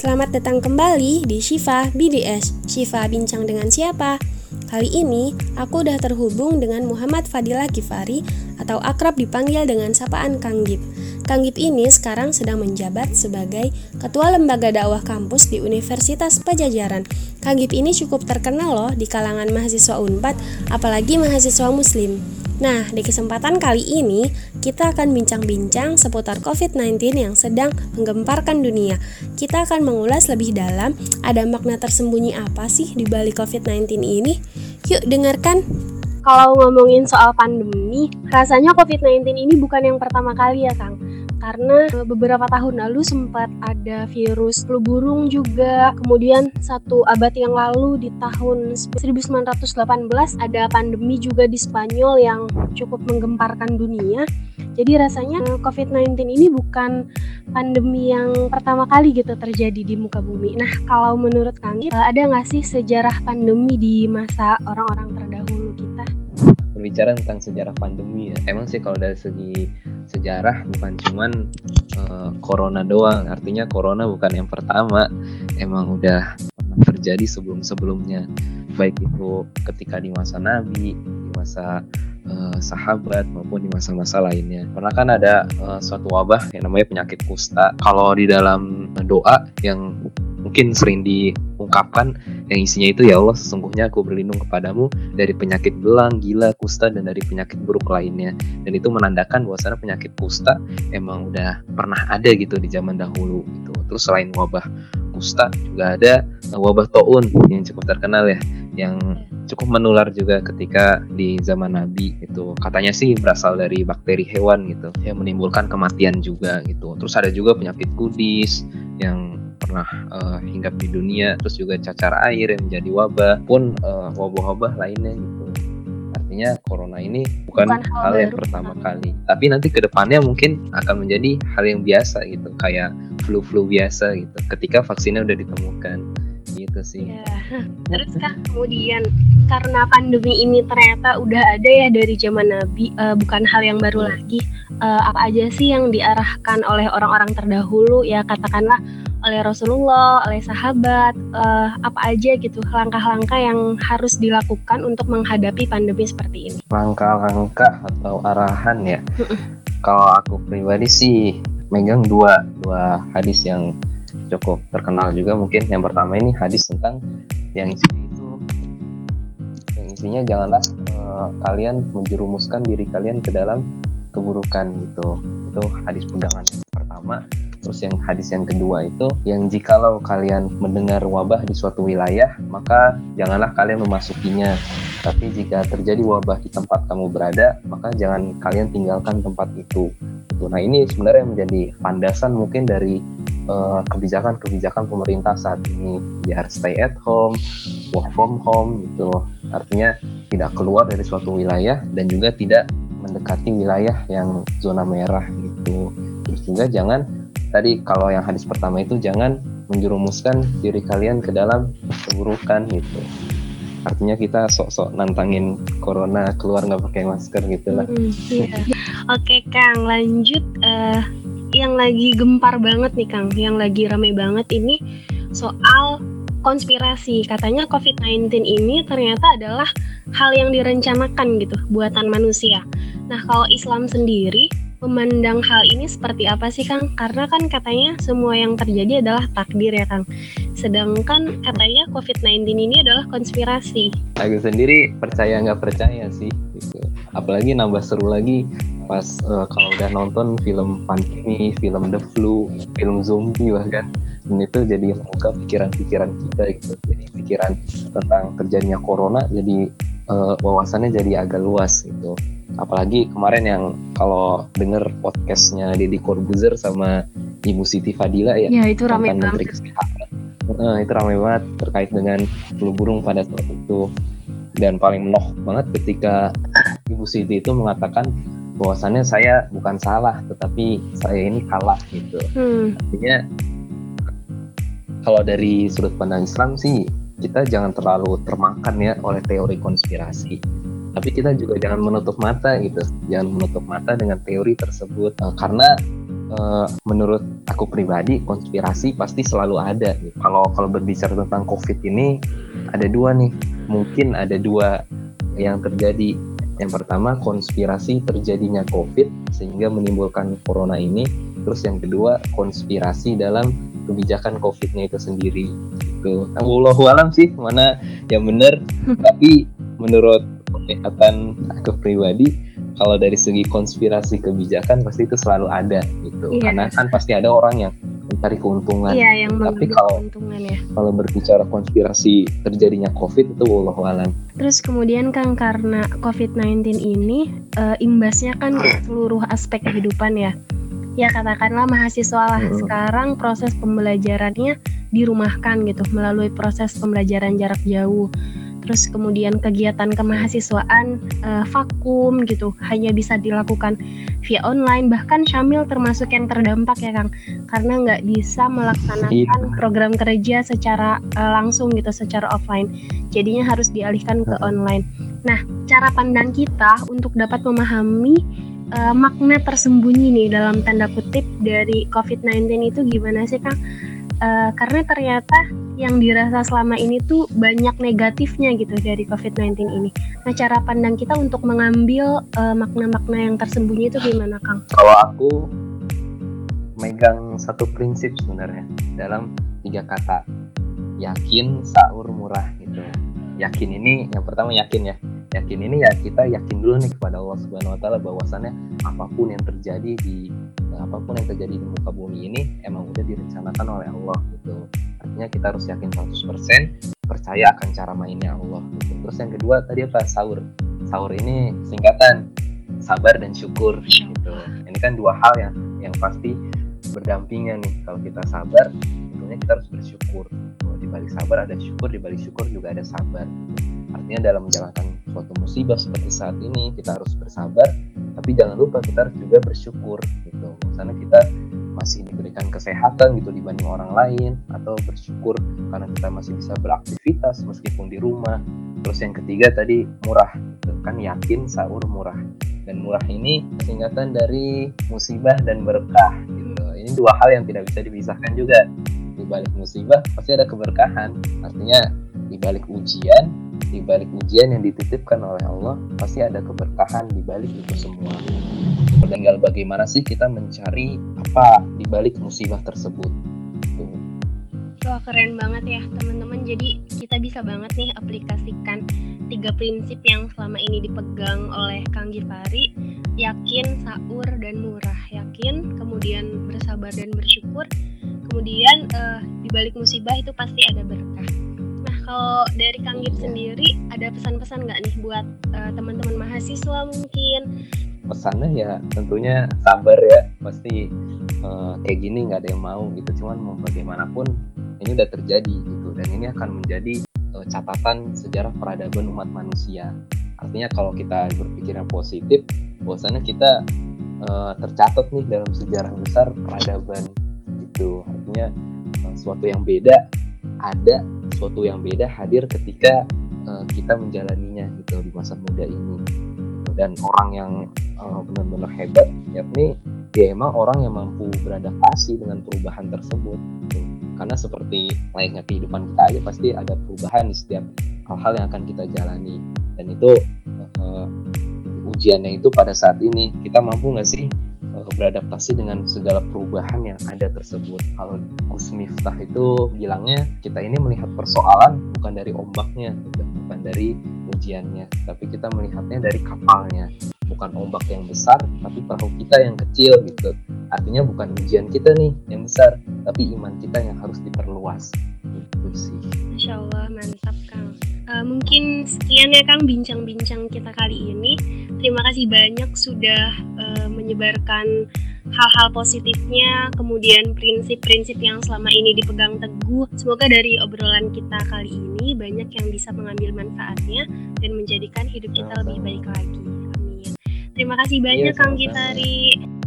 Selamat datang kembali di Shiva BDS. Shiva bincang dengan siapa? Kali ini aku udah terhubung dengan Muhammad Fadila Kifari atau akrab dipanggil dengan sapaan Kang Gip. Kang Gip ini sekarang sedang menjabat sebagai Ketua Lembaga Dakwah Kampus di Universitas Pajajaran. Kang Gip ini cukup terkenal loh di kalangan mahasiswa UNPAD, apalagi mahasiswa muslim. Nah, di kesempatan kali ini kita akan bincang-bincang seputar COVID-19 yang sedang menggemparkan dunia. Kita akan mengulas lebih dalam ada makna tersembunyi apa sih di balik COVID-19 ini. Yuk dengarkan. Kalau ngomongin soal pandemi, rasanya COVID-19 ini bukan yang pertama kali ya, Kang karena eh, beberapa tahun lalu sempat ada virus flu burung juga kemudian satu abad yang lalu di tahun 1918 ada pandemi juga di Spanyol yang cukup menggemparkan dunia jadi rasanya eh, COVID-19 ini bukan pandemi yang pertama kali gitu terjadi di muka bumi. Nah, kalau menurut Kang, eh, ada nggak sih sejarah pandemi di masa orang-orang terdahulu kita? Berbicara tentang sejarah pandemi ya, emang sih kalau dari segi sejarah bukan cuman uh, corona doang. Artinya corona bukan yang pertama emang udah pernah terjadi sebelum-sebelumnya. Baik itu ketika di masa nabi di masa uh, sahabat maupun di masa-masa lainnya. Pernah kan ada uh, suatu wabah yang namanya penyakit kusta. Kalau di dalam doa yang mungkin sering diungkapkan yang isinya itu ya Allah sesungguhnya aku berlindung kepadamu dari penyakit belang, gila, kusta dan dari penyakit buruk lainnya. Dan itu menandakan bahwasanya penyakit kusta emang udah pernah ada gitu di zaman dahulu gitu. Terus selain wabah kusta juga ada wabah taun yang cukup terkenal ya yang cukup menular juga ketika di zaman Nabi itu katanya sih berasal dari bakteri hewan gitu yang menimbulkan kematian juga gitu. Terus ada juga penyakit kudis yang pernah uh, hinggap di dunia terus juga cacar air yang menjadi wabah pun uh, wabah-wabah lainnya gitu. Artinya corona ini bukan, bukan hal, hal yang pertama kali. Tapi nanti ke depannya mungkin akan menjadi hal yang biasa gitu kayak flu-flu biasa gitu ketika vaksinnya udah ditemukan. Gitu sih. Ya. Terus kan kemudian karena pandemi ini ternyata udah ada ya dari zaman Nabi, uh, bukan hal yang baru lagi. Uh, apa aja sih yang diarahkan oleh orang-orang terdahulu ya katakanlah oleh Rasulullah, oleh sahabat, uh, apa aja gitu langkah-langkah yang harus dilakukan untuk menghadapi pandemi seperti ini? Langkah-langkah atau arahan ya. Kalau aku pribadi sih megang dua dua hadis yang cukup terkenal juga mungkin yang pertama ini hadis tentang yang isinya janganlah uh, kalian menjerumuskan diri kalian ke dalam keburukan gitu itu hadis pegangan pertama Terus yang hadis yang kedua itu yang jikalau kalian mendengar wabah di suatu wilayah, maka janganlah kalian memasukinya. Tapi jika terjadi wabah di tempat kamu berada, maka jangan kalian tinggalkan tempat itu. Nah ini sebenarnya menjadi landasan mungkin dari eh, kebijakan-kebijakan pemerintah saat ini biar stay at home, work from home gitu. Artinya tidak keluar dari suatu wilayah dan juga tidak mendekati wilayah yang zona merah gitu. Terus juga jangan tadi kalau yang hadis pertama itu jangan menjerumuskan diri kalian ke dalam keburukan gitu artinya kita sok-sok nantangin corona keluar nggak pakai masker gitu lah. Mm, iya. Oke Kang, lanjut uh, yang lagi gempar banget nih Kang, yang lagi rame banget ini soal konspirasi. Katanya COVID-19 ini ternyata adalah hal yang direncanakan gitu buatan manusia. Nah, kalau Islam sendiri memandang hal ini seperti apa sih Kang? Karena kan katanya semua yang terjadi adalah takdir ya Kang. Sedangkan katanya COVID-19 ini adalah konspirasi. Aku sendiri percaya nggak percaya sih. Gitu. Apalagi nambah seru lagi pas uh, kalau udah nonton film pandemi, film The Flu, film zombie bahkan. Dan itu jadi membuka pikiran-pikiran kita gitu. Jadi pikiran tentang terjadinya corona jadi uh, wawasannya jadi agak luas gitu. Apalagi kemarin yang kalau denger podcastnya Deddy Corbuzier sama Ibu Siti Fadila ya, ya itu ramai banget. Nah, itu ramai banget terkait dengan flu burung pada saat itu. Dan paling menoh banget ketika Ibu Siti itu mengatakan bahwasannya saya bukan salah tetapi saya ini kalah gitu hmm. artinya kalau dari sudut pandang Islam sih kita jangan terlalu termakan ya oleh teori konspirasi tapi kita juga jangan menutup mata gitu jangan menutup mata dengan teori tersebut uh, karena uh, menurut aku pribadi konspirasi pasti selalu ada. Kalau kalau berbicara tentang COVID ini ada dua nih, mungkin ada dua yang terjadi. Yang pertama konspirasi terjadinya COVID sehingga menimbulkan corona ini. Terus yang kedua konspirasi dalam kebijakan COVID-nya itu sendiri. Itu Allah alam sih mana yang benar. Tapi menurut penglihatan aku pribadi kalau dari segi konspirasi kebijakan pasti itu selalu ada gitu iya. karena kan pasti ada orang yang mencari keuntungan. Iya, yang tapi kalau ya. kalau berbicara konspirasi terjadinya covid itu Allah alam terus kemudian kan karena covid-19 ini e, imbasnya kan ke seluruh aspek kehidupan ya. Ya katakanlah mahasiswa lah. Hmm. sekarang proses pembelajarannya dirumahkan gitu melalui proses pembelajaran jarak jauh terus kemudian kegiatan kemahasiswaan uh, vakum gitu hanya bisa dilakukan via online bahkan Syamil termasuk yang terdampak ya Kang karena nggak bisa melaksanakan iya. program kerja secara uh, langsung gitu secara offline jadinya harus dialihkan ke online nah cara pandang kita untuk dapat memahami uh, makna tersembunyi nih dalam tanda kutip dari COVID-19 itu gimana sih Kang? Uh, karena ternyata yang dirasa selama ini tuh banyak negatifnya gitu dari COVID-19 ini. Nah, cara pandang kita untuk mengambil eh, makna-makna yang tersembunyi itu gimana, Kang? Kalau aku megang satu prinsip sebenarnya dalam tiga kata. Yakin, sahur, murah gitu. Yakin ini yang pertama yakin ya. Yakin ini ya kita yakin dulu nih kepada Allah Subhanahu wa taala bahwasannya apa pun yang terjadi di apa pun yang terjadi di muka bumi ini emang udah direncanakan oleh Allah gitu kita harus yakin 100% percaya akan cara mainnya Allah. Terus yang kedua tadi apa? Sahur. Sahur ini singkatan. Sabar dan syukur gitu. Ini kan dua hal yang yang pasti berdampingan nih. Kalau kita sabar tentunya kita harus bersyukur. Di balik sabar ada syukur di balik syukur juga ada sabar. Artinya dalam menjalankan suatu musibah seperti saat ini kita harus bersabar tapi jangan lupa kita harus juga bersyukur gitu. Karena kita masih diberikan kesehatan gitu dibanding orang lain atau bersyukur karena kita masih bisa beraktivitas meskipun di rumah. Terus yang ketiga tadi murah gitu. kan yakin sahur murah. Dan murah ini singkatan dari musibah dan berkah gitu. Ini dua hal yang tidak bisa dipisahkan juga. Di balik musibah pasti ada keberkahan. Artinya di balik ujian di balik ujian yang dititipkan oleh Allah pasti ada keberkahan di balik itu semua tinggal bagaimana sih kita mencari apa di balik musibah tersebut. Tuh. Wah keren banget ya teman-teman. Jadi kita bisa banget nih aplikasikan tiga prinsip yang selama ini dipegang oleh Kang Gifari. Yakin, sahur, dan murah. Yakin, kemudian bersabar dan bersyukur. Kemudian uh, di balik musibah itu pasti ada berkah. Nah kalau dari Kang Gif sendiri ada pesan-pesan nggak nih buat uh, teman-teman mahasiswa mungkin pesannya ya tentunya sabar ya. Pasti uh, kayak gini nggak ada yang mau gitu. Cuman mau bagaimanapun ini udah terjadi gitu. Dan ini akan menjadi uh, catatan sejarah peradaban umat manusia. Artinya kalau kita berpikir yang positif bahwasannya kita uh, tercatat nih dalam sejarah besar peradaban gitu. Artinya uh, suatu yang beda ada suatu yang beda hadir ketika uh, kita menjalaninya gitu di masa muda ini dan orang yang uh, benar-benar hebat yakni dia emang orang yang mampu beradaptasi dengan perubahan tersebut. Karena seperti layaknya kehidupan kita aja pasti ada perubahan di setiap hal-hal yang akan kita jalani. Dan itu uh, ujiannya itu pada saat ini kita mampu nggak sih uh, beradaptasi dengan segala perubahan yang ada tersebut? Kalau Gus Miftah itu bilangnya kita ini melihat persoalan bukan dari ombaknya bukan dari ujiannya, tapi kita melihatnya dari kapalnya. Bukan ombak yang besar, tapi perahu kita yang kecil gitu. Artinya bukan ujian kita nih yang besar, tapi iman kita yang harus diperluas. Itu sih. Masya Allah, mantap Kang. Uh, mungkin sekian ya Kang bincang-bincang kita kali ini. Terima kasih banyak sudah uh, menyebarkan hal-hal positifnya, kemudian prinsip-prinsip yang selama ini dipegang teguh. Semoga dari obrolan kita kali ini banyak yang bisa mengambil manfaatnya dan menjadikan hidup kita lebih baik lagi. Amin. Terima kasih banyak iya, Kang Gitari.